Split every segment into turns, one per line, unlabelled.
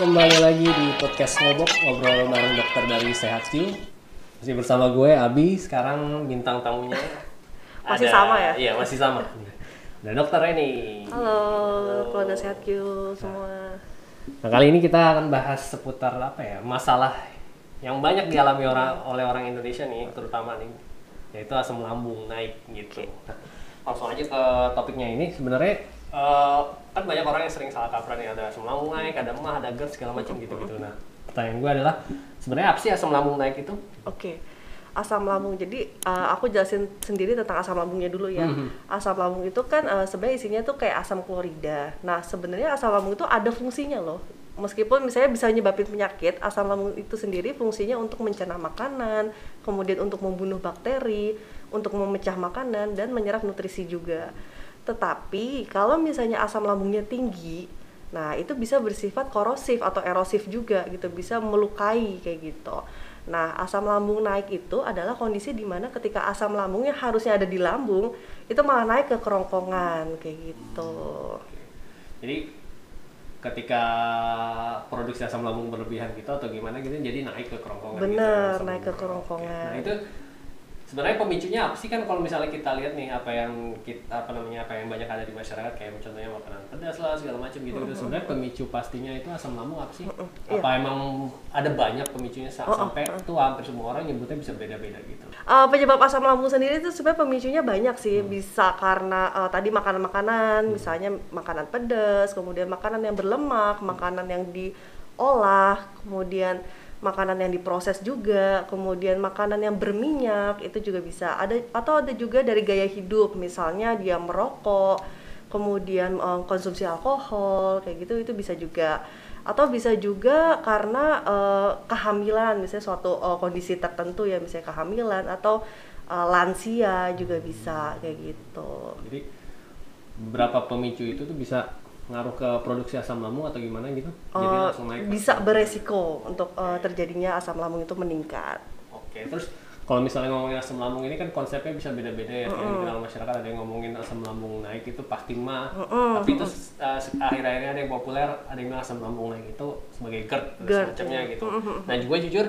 kembali lagi di podcast Ngobok ngobrol bareng dokter dari Sehat Q. Masih bersama gue Abi. Sekarang bintang tamunya
Masih sama ya?
Iya masih sama. Ada dokter ini.
Halo, keluarga sehat Q semua.
Nah kali ini kita akan bahas seputar apa ya masalah yang banyak dialami orang oleh orang Indonesia nih, terutama nih, yaitu asam lambung naik gitu. Nah, langsung aja ke topiknya ini. Sebenarnya eh, kan banyak orang yang sering salah kaprah nih ada asam lambung naik, ada emah, ada GERD segala macam gitu-gitu. Nah pertanyaan gue adalah sebenarnya apa sih asam lambung naik itu?
Oke, asam lambung. Jadi uh, aku jelasin sendiri tentang asam lambungnya dulu ya.
Mhm.
Asam lambung itu kan uh, sebenarnya isinya tuh kayak asam klorida. Nah sebenarnya asam lambung itu ada fungsinya loh. Meskipun misalnya bisa nyebabin penyakit, asam lambung itu sendiri fungsinya untuk mencerna makanan, kemudian untuk membunuh bakteri, untuk memecah makanan dan menyerap nutrisi juga. Tetapi kalau misalnya asam lambungnya tinggi, nah itu bisa bersifat korosif atau erosif juga gitu, bisa melukai kayak gitu. Nah, asam lambung naik itu adalah kondisi di mana ketika asam lambung yang harusnya ada di lambung itu malah naik ke kerongkongan kayak gitu.
Jadi ketika produksi asam lambung berlebihan gitu atau gimana gitu jadi naik ke kerongkongan gitu,
Bener,
asam
naik ke kerongkongan.
Nah itu sebenarnya pemicunya apa sih? Kan kalau misalnya kita lihat nih apa yang kita apa namanya apa yang banyak ada di masyarakat kayak contohnya makanan pedas lah segala macam gitu gitu sebenarnya pemicu pastinya itu asam lambung apa sih? Apa emang ada banyak pemicunya? Sa- sampai tuh hampir semua orang nyebutnya bisa beda-beda gitu.
Eh, penyebab asam lambung sendiri itu sebenarnya pemicunya banyak sih. Bisa karena eh, tadi makanan-makanan, misalnya makanan pedas, kemudian makanan yang berlemak, makanan yang diolah, kemudian makanan yang diproses juga, kemudian makanan yang berminyak itu juga bisa. Ada atau ada juga dari gaya hidup, misalnya dia merokok, kemudian eh, konsumsi alkohol, kayak gitu itu bisa juga atau bisa juga karena eh, kehamilan misalnya suatu eh, kondisi tertentu ya misalnya kehamilan atau eh, lansia juga bisa kayak gitu
Jadi beberapa pemicu itu tuh bisa ngaruh ke produksi asam lambung atau gimana gitu? Jadi
Eh,
langsung naik.
bisa beresiko untuk eh, terjadinya asam lambung itu meningkat
Oke, terus kalau misalnya ngomongin asam lambung ini kan konsepnya bisa beda-beda ya. Yang dikenal masyarakat ada yang ngomongin asam lambung naik itu pasti mah. Tapi itu uh, akhir-akhirnya ada yang populer, ada yang bilang asam lambung naik itu sebagai GERD,
GERD,
semacamnya gitu. Nah, gue jujur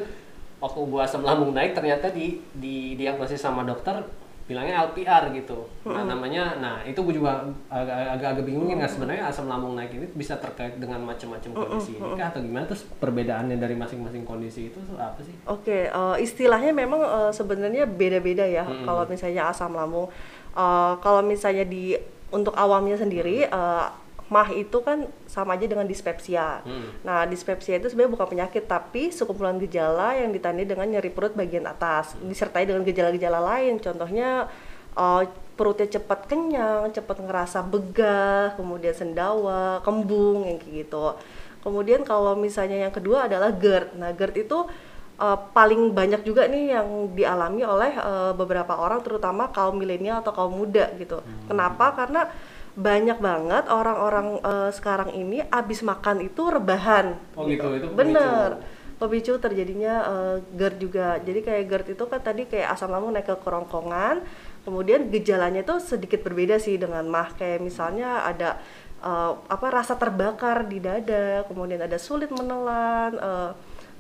waktu gua asam lambung naik ternyata di di diagnosis sama dokter bilangnya LPR gitu. Nah, namanya nah itu gue juga agak agak, agak bingungin nggak sebenarnya asam lambung naik ini bisa terkait dengan macam-macam kondisi ini kah atau gimana terus perbedaannya dari masing-masing kondisi itu apa sih?
Oke, eh, istilahnya memang eh, sebenarnya beda-beda ya. Kalau misalnya asam lambung, eh, kalau misalnya di untuk awamnya sendiri, eh, mah itu kan sama aja dengan dispepsia. Nah, dispepsia itu sebenarnya bukan penyakit, tapi sekumpulan gejala yang ditandai dengan nyeri perut bagian atas, disertai dengan gejala-gejala lain. Contohnya eh, perutnya cepat kenyang, cepat ngerasa begah, kemudian sendawa, kembung, yang kayak gitu. Kemudian kalau misalnya yang kedua adalah GERD. Nah, GERD itu uh, paling banyak juga nih yang dialami oleh uh, beberapa orang terutama kaum milenial atau kaum muda gitu. Kenapa? Karena banyak banget orang-orang uh, sekarang ini abis makan itu rebahan.
Oh gitu, itu pemicu.
Bener. Pemicu terjadinya uh, GERD juga. Jadi kayak GERD itu kan tadi kayak asam lambung naik ke kerongkongan. Kemudian gejalanya itu sedikit berbeda sih dengan mah. Kayak misalnya ada uh, apa rasa terbakar di dada, kemudian ada sulit menelan, uh,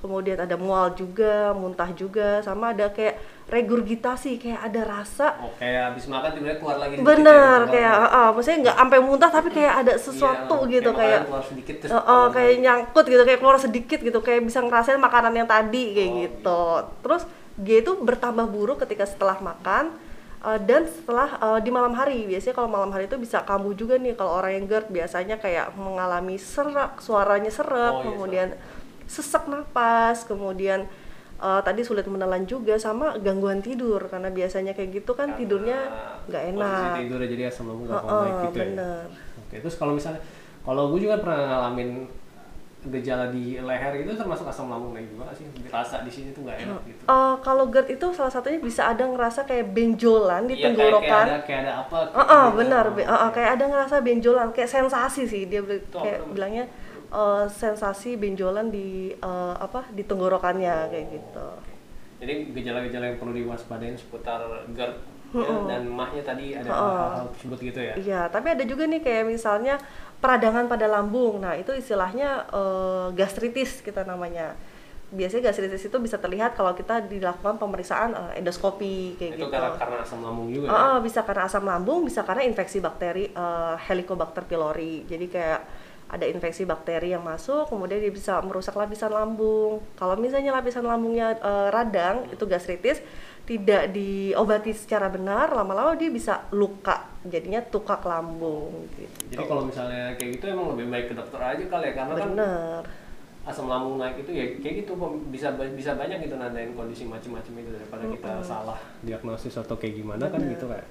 kemudian ada mual juga, muntah juga, sama ada kayak regurgitasi, kayak ada rasa.
Oh, kayak habis makan tiba-tiba keluar lagi
bener
ya,
kayak
keluar.
uh, maksudnya nggak sampai muntah tapi kayak ada sesuatu
Iya,
gitu
makanan
kayak
keluar sedikit terus
uh, uh, kayak nyangkut gitu kayak keluar sedikit gitu kayak bisa ngerasain makanan yang tadi kayak
Oh,
gitu. terus dia itu bertambah buruk ketika setelah makan uh, dan setelah uh, di malam hari. Biasanya kalau malam hari itu bisa kambuh juga nih kalau orang yang GERD biasanya kayak mengalami serak suaranya serak
Oh, iya,
kemudian sesak napas kemudian uh, tadi sulit menelan juga sama gangguan tidur karena biasanya kayak gitu kan
Karena
tidurnya nggak enak
tidurnya jadi asam lambung nggak
Heeh,
baik gitu ya. Oke, terus kalau misalnya kalau gue juga pernah ngalamin gejala di leher itu termasuk asam lambung naik juga sih? Rasa di sini tuh nggak enak gitu.
Eh, kalau GERD itu salah satunya bisa ada ngerasa kayak benjolan di
Iya, kayak, kayak
tenggorokan.
ada kayak ada apa?
Heeh, uh
gitu.
benar. Be- uh, uh, kayak ada ngerasa benjolan, kayak sensasi sih dia
Itu
kayak
apa?
bilangnya eh, sensasi benjolan di eh, apa di tenggorokannya kayak gitu.
Jadi gejala-gejala yang perlu diwaspadain seputar GERD ya, dan mahnya tadi ada hal-hal tersebut gitu ya.
Iya, tapi ada juga nih kayak misalnya peradangan pada lambung. Nah, itu istilahnya eh, gastritis kita namanya. Biasanya gastritis itu bisa terlihat kalau kita dilakukan pemeriksaan eh, endoskopi kayak
Itu
gitu.
karena, karena asam lambung juga ya.
Ah, ah, bisa karena asam lambung, bisa karena infeksi bakteri eh, Helicobacter pylori. Jadi kayak ada infeksi bakteri yang masuk, kemudian dia bisa merusak lapisan lambung. Kalau misalnya lapisan lambungnya eh, radang, itu gastritis, tidak diobati secara benar, lama-lama dia bisa luka, jadinya tukak lambung. Gitu.
Jadi kalau misalnya kayak gitu emang lebih baik ke dokter aja kali ya karena kan
Bener.
asam lambung naik itu ya kayak gitu bisa bisa banyak gitu nandain kondisi macam-macam itu daripada kita salah diagnosis atau kayak gimana kan gitu kayak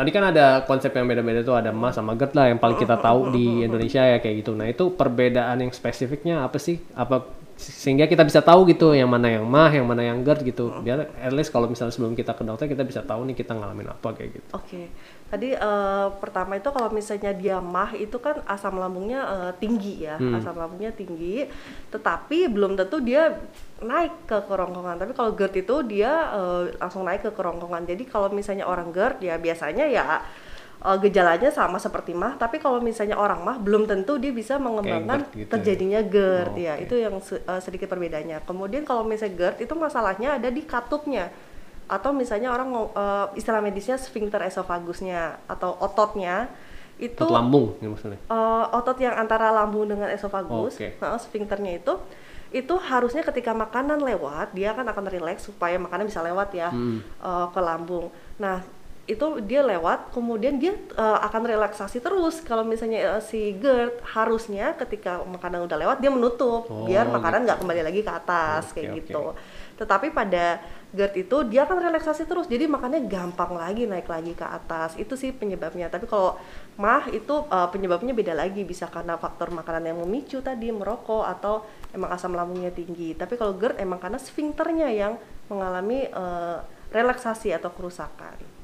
tadi kan ada konsep yang beda-beda tuh ada emas sama GERD lah yang paling kita tahu di Indonesia ya kayak gitu. Nah itu perbedaan yang spesifiknya apa sih? Apa sehingga kita bisa tahu gitu yang mana yang mah yang mana yang GERD gitu. Biar at least kalau misalnya sebelum kita ke dokter kita bisa tahu nih kita ngalamin apa kayak gitu.
Oke, tadi eh, pertama itu kalau misalnya dia mah itu kan asam lambungnya eh, tinggi ya, asam lambungnya tinggi, tetapi belum tentu dia naik ke kerongkongan. Tapi kalau GERD itu dia eh, langsung naik ke kerongkongan. Jadi kalau misalnya orang GERD ya biasanya ya eh, gejalanya sama seperti mah, tapi kalau misalnya orang mah belum tentu dia bisa mengembangkan
GERD gitu ya?
terjadinya GERD
Oh,
ya.
oke.
Itu yang se- eh, sedikit perbedaannya. Kemudian kalau misalnya GERD itu masalahnya ada di katupnya atau misalnya orang eh, istilah medisnya sphincter esofagusnya atau ototnya itu
Otot lambung ya maksudnya
eh, otot yang antara lambung dengan esofagus,
Oke.
nah, sphincternya itu itu harusnya ketika makanan lewat dia kan akan rileks supaya makanan bisa lewat ya
Hmm.
eh, ke lambung. Nah itu dia lewat, kemudian dia eh, akan relaksasi terus. Kalau misalnya eh, si GERD harusnya ketika makanan udah lewat dia menutup
Oh,
biar makanan nggak kembali lagi ke atas
Oke,
kayak gitu. Tetapi pada GERD itu dia akan relaksasi terus, jadi makannya gampang lagi naik lagi ke atas. Itu sih penyebabnya. Tapi kalau mah itu uh, penyebabnya beda lagi, bisa karena faktor makanan yang memicu tadi, merokok atau emang asam lambungnya tinggi. Tapi kalau GERD emang karena sphincternya yang mengalami uh, relaksasi atau kerusakan.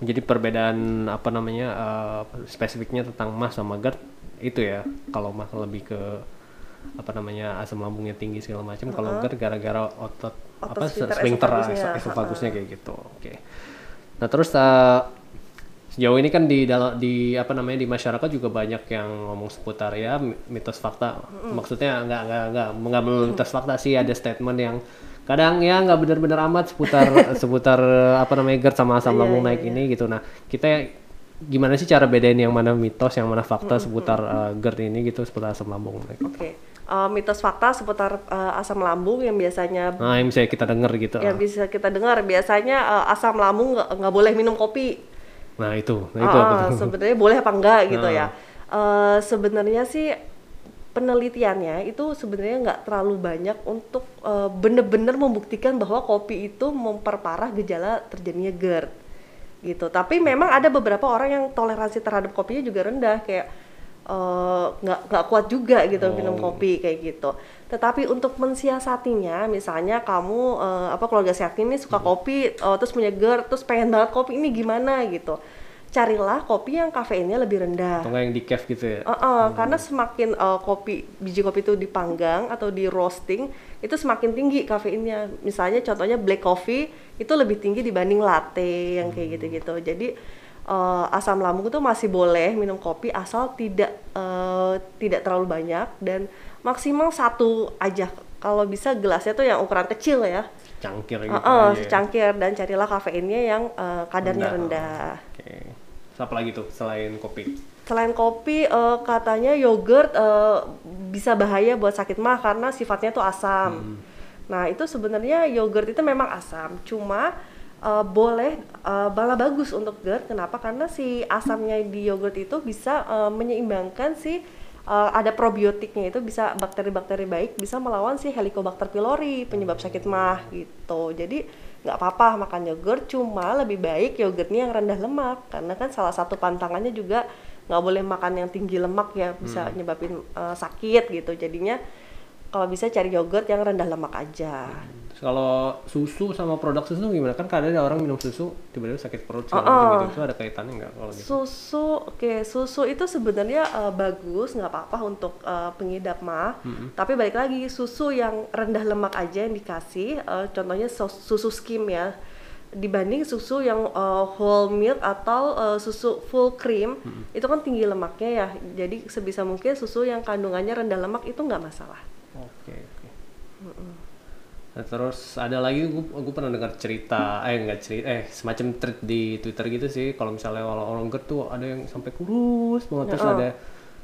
Jadi perbedaan apa namanya eh, spesifiknya tentang mah sama GERD itu ya. Kalau mah lebih ke apa namanya asam lambungnya tinggi segala macam. Kalau GERD gara-gara otot,
Otot
apa
sphincter esofagusnya
kayak gitu. Oke. Nah terus eh, sejauh ini kan di dalam di apa namanya di masyarakat juga banyak yang ngomong seputar ya mi- mitos fakta. Maksudnya nggak nggak nggak nggak melulu mitos fakta sih ada statement yang kadang ya nggak benar-benar amat seputar seputar apa namanya GERD sama asam
Iya,
lambung
iya,
naik ini gitu. Nah kita gimana sih cara bedain yang mana mitos yang mana fakta seputar eh, GERD ini gitu seputar asam lambung naik.
Oke. Uh, mitos fakta seputar uh, asam lambung yang biasanya
Nah yang bisa kita denger gitu.
yang bisa kita dengar biasanya uh, asam lambung nggak boleh minum kopi.
Nah itu, nah itu
Ah,
tuh?
sebenarnya boleh apa enggak gitu
Ah.
ya. Eh, sebenarnya sih penelitiannya itu sebenarnya nggak terlalu banyak untuk eh, bener-bener membuktikan bahwa kopi itu memperparah gejala terjadinya GERD gitu. Tapi memang ada beberapa orang yang toleransi terhadap kopinya juga rendah kayak eh, nggak nggak kuat juga gitu
Oh.
minum kopi kayak gitu. Tetapi untuk mensiasatinya, misalnya kamu eh, apa keluarga sehat ini suka kopi, eh, terus punya GERD, terus pengen banget kopi ini gimana gitu. Carilah kopi yang kafeinnya lebih rendah.
Atau yang di cave gitu ya?
Uh, uh, Karena semakin uh, kopi biji kopi itu dipanggang atau di roasting itu semakin tinggi kafeinnya. Misalnya contohnya black coffee itu lebih tinggi dibanding latte yang kayak gitu-gitu. Jadi uh, asam lambung itu masih boleh minum kopi asal tidak uh, tidak terlalu banyak dan maksimal satu aja. Kalau bisa gelasnya tuh yang ukuran kecil ya.
Cangkir gitu
Uh, uh, secangkir dan carilah kafeinnya yang uh, kadarnya
Rendah.
rendah.
Oke. Apa lagi tuh selain kopi?
Selain kopi, eh, katanya yogurt eh, bisa bahaya buat sakit mah karena sifatnya tuh asam. Nah itu sebenarnya yogurt itu memang asam, cuma eh, boleh eh, malah bagus untuk GERD. Kenapa? Karena si asamnya di yogurt itu bisa eh, menyeimbangkan si eh, ada probiotiknya itu bisa bakteri-bakteri baik bisa melawan si Helicobacter pylori penyebab sakit mah gitu. Jadi nggak apa-apa makan yogurt, cuma lebih baik yogurtnya yang rendah lemak karena kan salah satu pantangannya juga nggak boleh makan yang tinggi lemak ya bisa nyebabin eh, sakit gitu. Jadinya kalau bisa cari yogurt yang rendah lemak aja.
Terus kalau susu sama produk susu gimana? Kan kadang ada orang minum susu tiba-tiba sakit perut segala
Uh-uh.
macam gitu. Itu ada kaitannya nggak kalau gitu?
Susu, oke, susu itu sebenarnya eh, bagus, nggak apa-apa untuk eh, pengidap mah. Tapi balik lagi susu yang rendah lemak aja yang dikasih, eh, contohnya sus- susu skim ya. dibanding susu yang uh, whole milk atau uh, susu full cream
Hmm.
itu kan tinggi lemaknya ya jadi sebisa mungkin susu yang kandungannya rendah lemak itu nggak masalah.
Nah, terus ada lagi gue gue pernah dengar cerita eh enggak cerita eh semacam thread di Twitter gitu sih kalau misalnya orang orang GERD tuh ada yang sampai kurus banget terus ada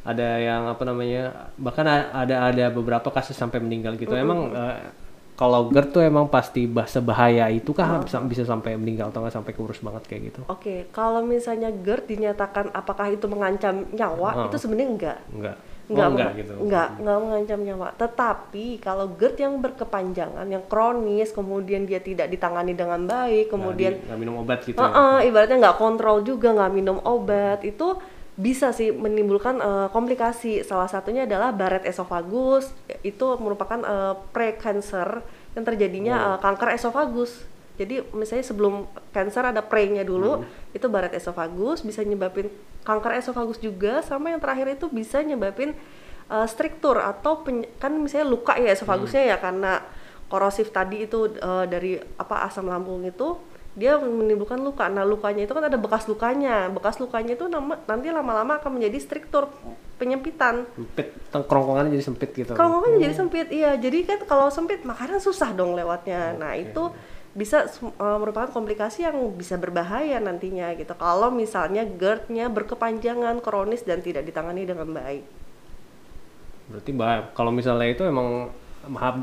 ada yang apa namanya bahkan ada ada beberapa kasus sampai meninggal gitu. Emang eh, kalau GERD tuh emang pasti bah- sebahaya itu kah bisa, bisa sampai meninggal atau nggak sampai kurus banget kayak gitu?
Oke, kalau misalnya GERD dinyatakan apakah itu mengancam nyawa, itu sebenarnya enggak.
Enggak.
Enggak,
oh, enggak gitu.
enggak, enggak mengancam nyawa. Tetapi kalau GERD yang berkepanjangan, yang kronis, kemudian dia tidak ditangani dengan baik, kemudian
Nggak di- nggak minum obat gitu. ya?
Heeh, ibaratnya nggak kontrol juga, nggak minum obat, itu bisa sih menimbulkan eh, komplikasi. Salah satunya adalah Barrett esophagus, itu merupakan eh, pre-cancer yang terjadinya eh, kanker esofagus. Jadi misalnya sebelum cancer ada pre-nya dulu, itu Barrett esophagus bisa nyebabin kanker esofagus juga, sama yang terakhir itu bisa nyebabin eh, struktur atau kan misalnya luka ya esofagusnya ya karena korosif tadi itu eh, dari apa asam lambung itu dia menimbulkan luka. Nah, lukanya itu kan ada bekas lukanya. Bekas lukanya itu nama, nanti lama-lama akan menjadi struktur penyempitan.
Sempit, kerongkongannya jadi sempit gitu.
Kerongkongannya jadi sempit. Iya, jadi kan kalau sempit makanan susah dong lewatnya. Nah, itu bisa eh, merupakan komplikasi yang bisa berbahaya nantinya gitu. Kalau misalnya GERD-nya berkepanjangan, kronis dan tidak ditangani dengan baik.
Berarti bah kalau misalnya itu emang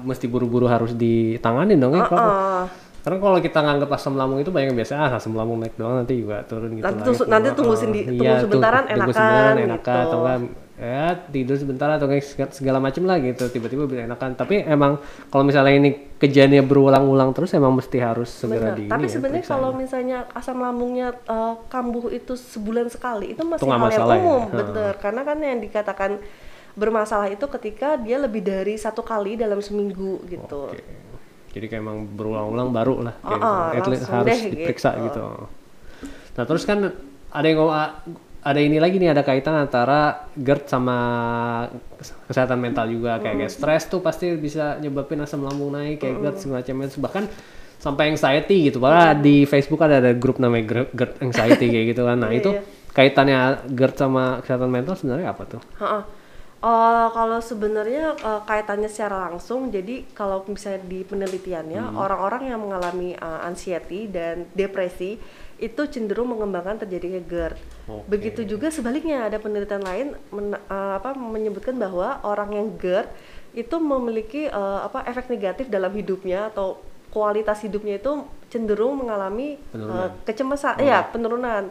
mesti buru-buru harus ditangani dong ya. Kalau-
Ah,
Karena kalau kita nganggap asam lambung itu banyak yang biasa ah asam lambung naik doang nanti juga turun gitu
Nanti
lah
tunggu-
ya.
nanti tunggu sendi-
iya,
tunggu sebentaran
tunggu
enakan,
sebentar enakan
gitu.
atau enggak ya tidur sebentar atau segala- segala macam lah gitu tiba-tiba bisa enakan tapi emang kalau misalnya ini kejadiannya berulang-ulang terus emang mesti harus segera di
Tapi
ya,
sebenarnya
periksa.
kalau misalnya asam lambungnya eh, kambuh itu sebulan sekali itu masih
nggak
hal yang
ya?
umum,
Ha.
bener. Karena kan yang dikatakan bermasalah itu ketika dia lebih dari satu kali dalam seminggu gitu.
Oke. Jadi kayak emang berulang-ulang baru lah kayak. At least
langsung
harus
deh
diperiksa
gitu.
gitu. Nah, terus kan ada yang ngomong ada ini lagi nih ada kaitan antara GERD sama kesehatan mental juga kayak kayak stres tuh pasti bisa nyebabin asam lambung naik kayak GERD semacamnya bahkan sampai anxiety gitu. Bahkan di Facebook ada ada grup namanya GERD anxiety kayak gitu kan. Nah,
Iya,
itu
iya.
kaitannya GERD sama kesehatan mental sebenarnya apa tuh?
Ha-ha. Eh, kalau sebenarnya eh, kaitannya secara langsung, jadi kalau misalnya di penelitiannya
Hmm.
orang-orang yang mengalami eh, anxiety dan depresi itu cenderung mengembangkan terjadinya GERD.
Oke.
Begitu juga sebaliknya ada penelitian lain men- eh, apa menyebutkan bahwa orang yang GERD itu memiliki eh, apa efek negatif dalam hidupnya atau kualitas hidupnya itu cenderung mengalami
Penurunan.
eh, kecemasan, ya penurunan.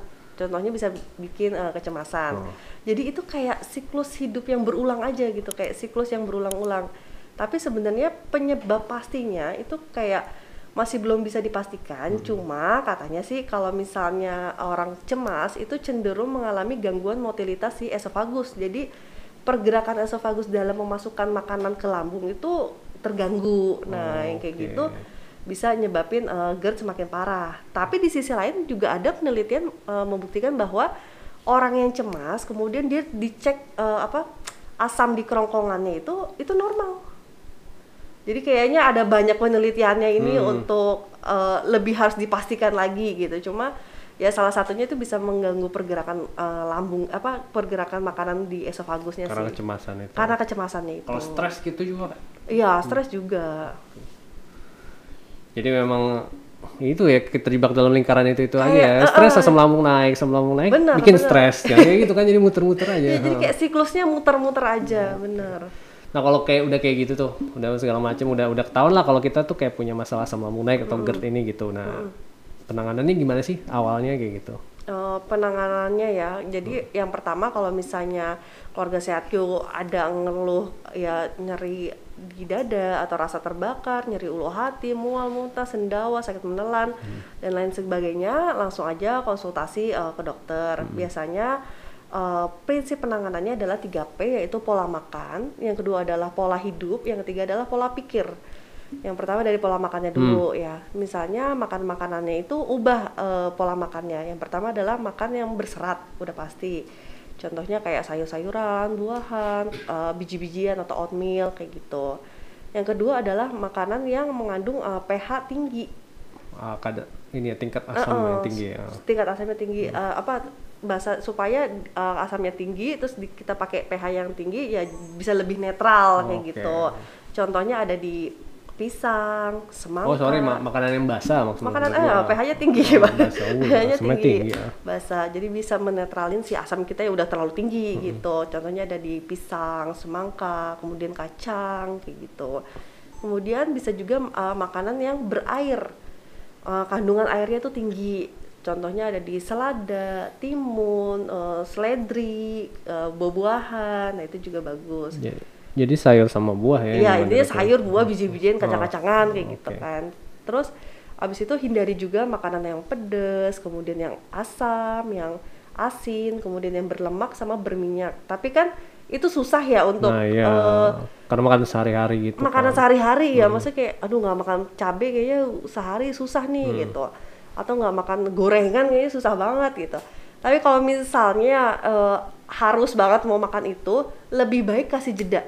Contohnya bisa bikin eh, kecemasan.
Oh.
Jadi itu kayak siklus hidup yang berulang aja gitu, kayak siklus yang berulang-ulang. Tapi sebenarnya penyebab pastinya itu kayak masih belum bisa dipastikan. Cuma katanya sih kalau misalnya orang cemas itu cenderung mengalami gangguan motilitas si esofagus. Jadi pergerakan esofagus dalam memasukkan makanan ke lambung itu terganggu. Nah, yang kayak
Oke.
gitu bisa nyebabin eh, GERD semakin parah. Tapi di sisi lain juga ada penelitian eh, membuktikan bahwa orang yang cemas kemudian dia dicek eh, apa asam di kerongkongannya itu itu normal. Jadi kayaknya ada banyak penelitiannya ini untuk eh, lebih harus dipastikan lagi gitu. Cuma ya salah satunya itu bisa mengganggu pergerakan eh, lambung apa pergerakan makanan di esofagusnya
Karena
sih.
kecemasan itu.
Karena kecemasannya itu.
Kalau stres gitu juga
Iya, stres juga.
Jadi memang itu ya terjebak dalam lingkaran itu itu aja
Kayak,
ya. Stres asam lambung naik, asam lambung naik,
Benar,
bikin
benar.
stres. Ya, kayak gitu kan jadi muter-muter aja.
Ya, jadi kayak siklusnya muter-muter aja, bener.
Nah kalau kayak udah kayak gitu tuh, udah segala macam, udah udah ketahuan lah kalau kita tuh kayak punya masalah asam lambung naik atau GERD ini gitu. Nah penanganannya gimana sih awalnya kayak gitu?
Eh, penanganannya ya, jadi yang pertama kalau misalnya keluarga sehatku ada ngeluh ya nyeri di dada atau rasa terbakar, nyeri ulu hati, mual, muntah, sendawa, sakit menelan dan lain sebagainya, langsung aja konsultasi eh, ke dokter. Biasanya eh, prinsip penanganannya adalah 3P yaitu pola makan, yang kedua adalah pola hidup, yang ketiga adalah pola pikir. Yang pertama dari pola makannya dulu ya. Misalnya makan makanannya itu ubah eh, pola makannya. Yang pertama adalah makan yang berserat, udah pasti. Contohnya kayak sayur-sayuran, buahan, eh, biji-bijian atau oatmeal kayak gitu. Yang kedua adalah makanan yang mengandung eh, pH tinggi.
Ah, kada- ini ya tingkat asam
Uh-uh,
yang tinggi ya.
tingkat asamnya tinggi Eh, apa bahasa supaya eh, asamnya tinggi terus di- kita pakai pH yang tinggi ya bisa lebih netral kayak
Oke.
gitu contohnya ada di pisang semangka.
Oh sorry ma- makanan yang basah maksudnya.
makanan eh
gua.
pH-nya tinggi
Oh. Uh,
pH-nya tinggi,
tinggi, ya.
basah. Jadi bisa menetralin si asam kita yang udah terlalu tinggi gitu. Contohnya ada di pisang semangka kemudian kacang kayak gitu. Kemudian bisa juga eh, makanan yang berair. Eh, kandungan airnya tuh tinggi. Contohnya ada di selada timun eh, seledri eh, buah-buahan. Nah itu juga bagus.
Jadi, jadi sayur sama buah ya.
Iya, intinya sayur, buah, biji-bijian,
Oh,
kacang-kacangan kayak gitu
oke.
kan. Terus abis itu hindari juga makanan yang pedas, kemudian yang asam, yang asin, kemudian yang berlemak sama berminyak. Tapi kan itu susah ya untuk
Nah iya,
eh,
karena makan sehari-hari gitu.
makanan
kan.
sehari-hari ya. Maksudnya kayak aduh nggak makan cabai kayaknya sehari susah nih gitu. Atau nggak makan gorengan kayaknya susah banget gitu. Tapi kalau misalnya eh, harus banget mau makan itu, lebih baik kasih jeda.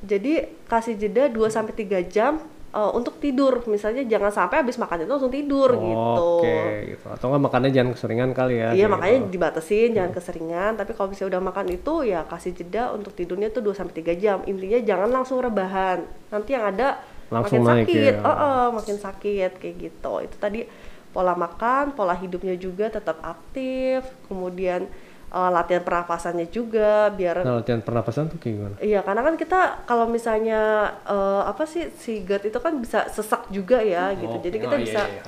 Jadi kasih jeda 2 sampai 3 jam eh, untuk tidur. Misalnya jangan sampai habis makan itu langsung tidur gitu.
Oke, gitu. Atau nggak makannya jangan keseringan kali ya.
Iya makanya
gitu.
dibatasin jangan keseringan tapi kalau misalnya udah makan itu ya kasih jeda untuk tidurnya tuh 2 sampai 3 jam. Intinya jangan langsung rebahan. Nanti yang ada
Langsung
makin
naik
sakit.
ya.
Oh, oh, makin sakit kayak gitu. Itu tadi pola makan, pola hidupnya juga tetap aktif, kemudian eh, latihan pernapasannya juga biar
Nah, latihan pernapasan tuh kayak gimana?
Iya, karena kan kita kalau misalnya eh, apa sih si GERD itu kan bisa sesak juga ya gitu.
Oke.
Jadi
Oh,
kita
iya,
bisa
iya.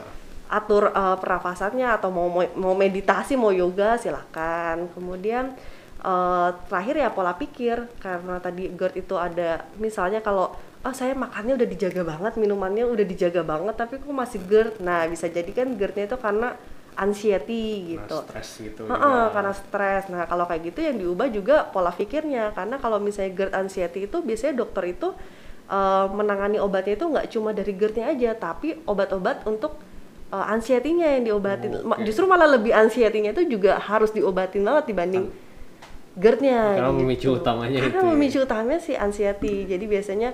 atur eh, pernafasannya atau mau mau meditasi, mau yoga silahkan. Kemudian eh, terakhir ya pola pikir karena tadi GERD itu ada misalnya kalau ah saya makannya udah dijaga banget, minumannya udah dijaga banget tapi kok masih GERD. Nah, bisa jadi kan GERD-nya itu karena anxiety gitu.
Nah, stres gitu. Juga.
karena stres. Nah, kalau kayak gitu yang diubah juga pola pikirnya. Karena kalau misalnya GERD anxiety itu biasanya dokter itu eh, menangani obatnya itu nggak cuma dari GERD-nya aja, tapi obat-obat untuk eh, anxiety-nya yang diobatin. Ma-
Oke.
Justru malah lebih anxiety-nya itu juga harus diobatin banget dibanding GERD-nya.
Karena
gitu.
memicu utamanya
Karena
itu ya.
memicu utamanya si anxiety. Jadi biasanya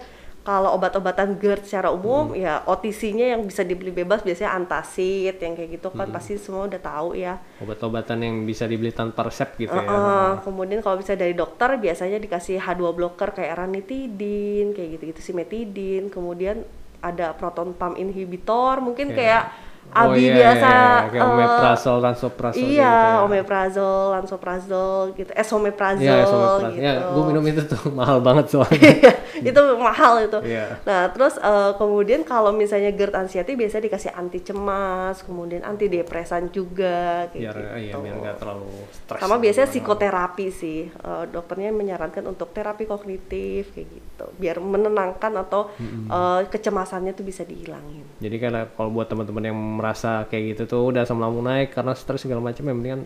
kalau obat-obatan GERD secara umum
Hmm.
ya OTC-nya yang bisa dibeli bebas biasanya antacid yang kayak gitu
Hmm.
kan pasti semua udah tahu ya.
Obat-obatan yang bisa dibeli tanpa resep gitu ya.
Heeh, Kemudian kalau bisa dari dokter biasanya dikasih H2 blocker kayak ranitidin, kayak gitu-gitu simetidin. Kemudian ada proton pump inhibitor, mungkin
Oke.
kayak
Oh,
Abi
iya,
biasa
iya, iya. kayak
eh,
omeprazol, lansoprazol gitu
Iya,
ya.
omeprazol, lansoprazol gitu. Eh, someprazol
Iya, esomeprazol.
gitu.
Ya, gue minum itu tuh mahal banget soalnya.
itu mahal itu.
Iya.
Nah, terus eh, kemudian kalau misalnya GERD anxiety biasanya dikasih anti cemas, kemudian antidepresan juga kayak
biar
gitu.
iya biar nggak terlalu stres.
Sama biasanya
Gimana.
psikoterapi sih. Eh, dokternya menyarankan untuk terapi kognitif kayak gitu, biar menenangkan atau eh, kecemasannya tuh bisa dihilangin.
Jadi kan kalau buat teman-teman yang merasa kayak gitu tuh udah asam lambung naik karena stres segala macam yang penting kan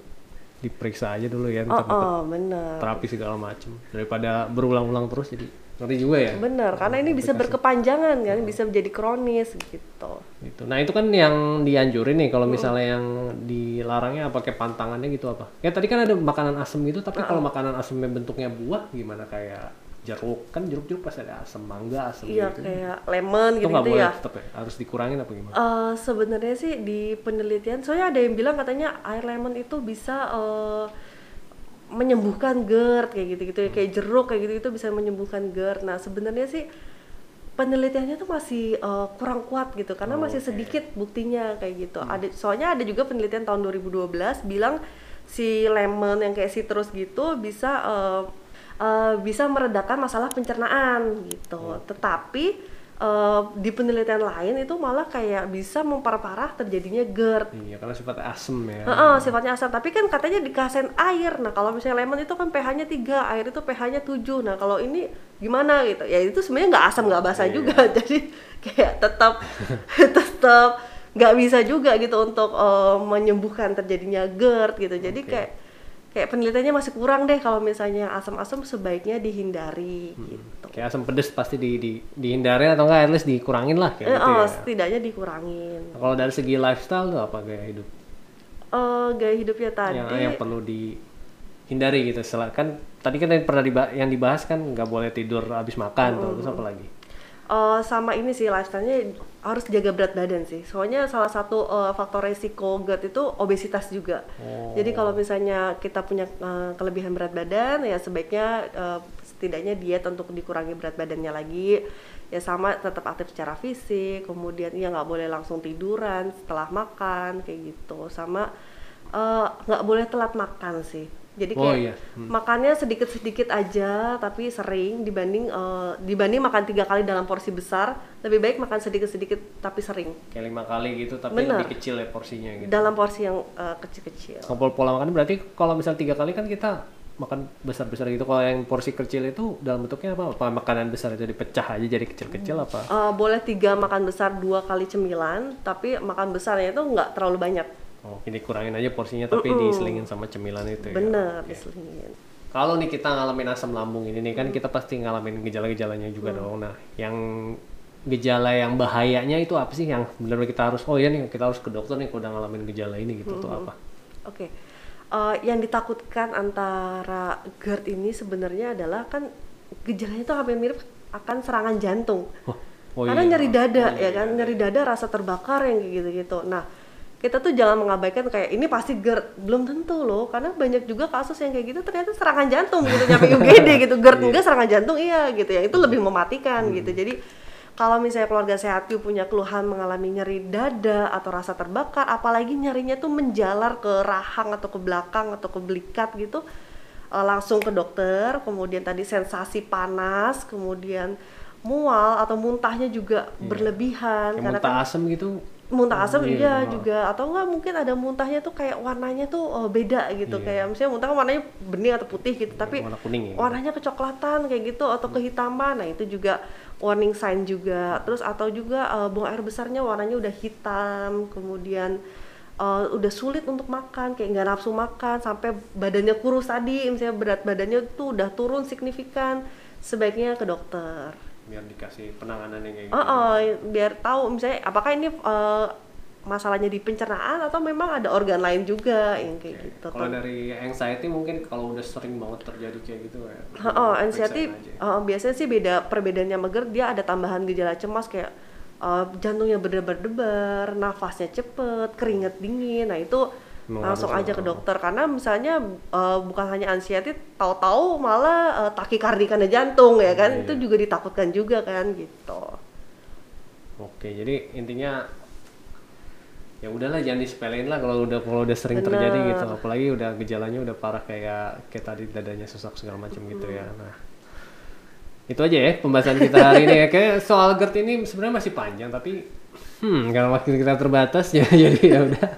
diperiksa aja dulu ya
Oh, oh bener.
terapi segala macam daripada berulang-ulang terus jadi ngeri juga ya.
Bener, karena ini bisa berkepanjangan kan, bisa menjadi kronis gitu.
Gitu. Nah itu kan yang dianjurin nih kalau misalnya yang dilarangnya apa kayak pantangannya gitu apa? Ya tadi kan ada makanan asam gitu, tapi kalau makanan asamnya bentuknya buah gimana kayak jeruk kan jeruk-jeruk pasti ada asam mangga asam
Iya
gitu.
kayak lemon
Itu nggak
gitu-gitu
boleh
ya.
tetap ya, harus dikurangin apa gimana?
Eh, sebenarnya sih di penelitian, soalnya ada yang bilang katanya air lemon itu bisa eh, menyembuhkan GERD kayak gitu-gitu ya, kayak jeruk kayak gitu-gitu bisa menyembuhkan GERD. Nah sebenarnya sih penelitiannya tuh masih eh, kurang kuat gitu karena masih
Oke.
sedikit buktinya kayak gitu. Ada soalnya ada juga penelitian tahun 2012 bilang si lemon yang kayak citrus gitu bisa eh, eh, bisa meredakan masalah pencernaan gitu. Tetapi eh, di penelitian lain itu malah kayak bisa memperparah terjadinya GERD.
Iya karena sifatnya asam ya.
Heeh, sifatnya asam. Tapi kan katanya dikasen air. Nah, kalau misalnya lemon itu kan pH-nya 3, air itu pH-nya 7. Nah, kalau ini gimana gitu? Ya itu sebenarnya nggak asam, nggak basah
Iya.
juga. Jadi kayak tetap tetap nggak bisa juga gitu untuk eh, menyembuhkan terjadinya GERD gitu. Jadi
Oke.
kayak kayak penelitiannya masih kurang deh kalau misalnya asam-asam sebaiknya dihindari
Hmm.
gitu.
Kayak asam pedes pasti di, di dihindari atau enggak at least dikurangin lah kayak
Eh,
gitu
oh,
ya.
setidaknya dikurangin.
Nah, Kalau dari segi lifestyle tuh apa gaya hidup
Eh, gaya hidupnya tadi
yang yang perlu dihindari gitu. Setelah kan tadi kan yang pernah diba- yang dibahas kan nggak boleh tidur habis makan tuh. Terus apa lagi?
Eh, sama ini sih lifestyle-nya harus jaga berat badan sih. Soalnya salah satu eh, faktor resiko GERD itu obesitas juga.
Oh.
Jadi kalau misalnya kita punya eh, kelebihan berat badan ya sebaiknya eh, setidaknya diet untuk dikurangi berat badannya lagi. Ya sama tetap aktif secara fisik, kemudian ya nggak boleh langsung tiduran setelah makan kayak gitu. Sama nggak boleh telat makan sih. Jadi
Oh,
kayak
iya. Hmm.
makannya sedikit-sedikit aja tapi sering dibanding eh, dibanding makan tiga kali dalam porsi besar lebih baik makan sedikit-sedikit tapi sering
kayak lima kali gitu tapi
Bener.
lebih kecil ya porsinya gitu
dalam porsi yang eh, kecil-kecil.
kalau pola makan berarti kalau misal tiga kali kan kita makan besar-besar gitu kalau yang porsi kecil itu dalam bentuknya apa apa makanan besar itu dipecah aja jadi kecil-kecil apa
Eh, boleh tiga makan besar dua kali cemilan tapi makan besarnya itu nggak terlalu banyak.
Oh ini kurangin aja porsinya tapi diselingin sama cemilan itu ya.
Bener diselingin.
kalau nih kita ngalamin asam lambung ini nih kan kita pasti ngalamin gejala-gejalanya juga dong. Nah yang gejala yang bahayanya itu apa sih? Yang benar-benar kita harus oh ya nih kita harus ke dokter nih kalau udah ngalamin gejala ini gitu tuh apa?
Oke, Eh, yang ditakutkan antara GERD ini sebenarnya adalah kan gejalanya itu hampir mirip akan serangan jantung.
oh, oh
Karena
iya.
nyeri dada ya kan, nyeri dada rasa terbakar yang gitu-gitu. Nah, kita tuh jangan mengabaikan kayak ini pasti GERD, belum tentu loh, karena banyak juga kasus yang kayak gitu ternyata serangan jantung gitu nyampe UGD gitu, GERD enggak serangan jantung iya gitu ya, itu lebih mematikan gitu. Jadi kalau misalnya keluarga sehat punya keluhan mengalami nyeri dada atau rasa terbakar, apalagi nyerinya tuh menjalar ke rahang atau ke belakang atau ke belikat gitu, eh, langsung ke dokter. Kemudian tadi sensasi panas, kemudian mual atau muntahnya juga berlebihan
Kayak
karena
muntah
kan
asam gitu
muntah asam
iya,
iya
oh.
juga. Atau enggak mungkin ada muntahnya tuh kayak warnanya tuh eh, beda gitu.
Iya.
kayak misalnya muntah kan warnanya bening atau putih gitu tapi
warna kuning ya
warnanya kecoklatan kayak gitu atau kehitaman. Nah itu juga warning sign juga. Terus atau juga eh, buang air besarnya warnanya udah hitam kemudian eh, udah sulit untuk makan kayak nggak nafsu makan sampai badannya kurus tadi. Misalnya berat badannya tuh udah turun signifikan. Sebaiknya ke dokter
biar dikasih penanganan yang kayak gitu
Oh, oh, biar tahu misalnya apakah ini eh, masalahnya di pencernaan atau memang ada organ lain juga yang kayak gitu.
Kalau dari anxiety mungkin kalau udah sering banget terjadi kayak gitu ya.
Oh, oh, anxiety oh, biasanya sih beda perbedaannya meger dia ada tambahan gejala cemas kayak eh, jantungnya berdebar-debar, nafasnya cepet, keringet dingin. Nah, itu langsung aja ke dokter karena misalnya eh, bukan hanya anxiety, tahu-tahu malah uh, takikardi karena jantung ya kan.
Iya,
Itu juga ditakutkan juga kan gitu.
Oke, jadi intinya ya udahlah jangan disepelein lah kalau udah kalau udah sering
Bener.
terjadi gitu. Apalagi udah gejalanya udah parah kayak kayak tadi dadanya sesak segala macam gitu ya. Nah, itu aja ya pembahasan kita hari ini ya. Kayak soal GERD ini sebenarnya masih panjang tapi hmm karena waktu kita terbatas ya jadi ya udah.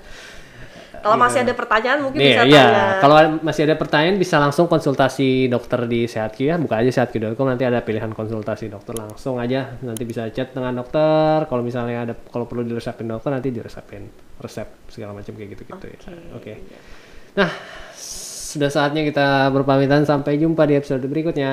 Kalau masih ada pertanyaan mungkin
Nih,
bisa
iya.
tanya.
Kalau masih ada pertanyaan bisa langsung konsultasi dokter di Sehatki ya. Buka aja sehatki.com nanti ada pilihan konsultasi dokter langsung aja. Nanti bisa chat dengan dokter. Kalau misalnya ada kalau perlu diresepin dokter nanti diresepin resep segala macam kayak gitu-gitu ya. Oke. Nah, sudah saatnya kita berpamitan sampai jumpa di episode berikutnya.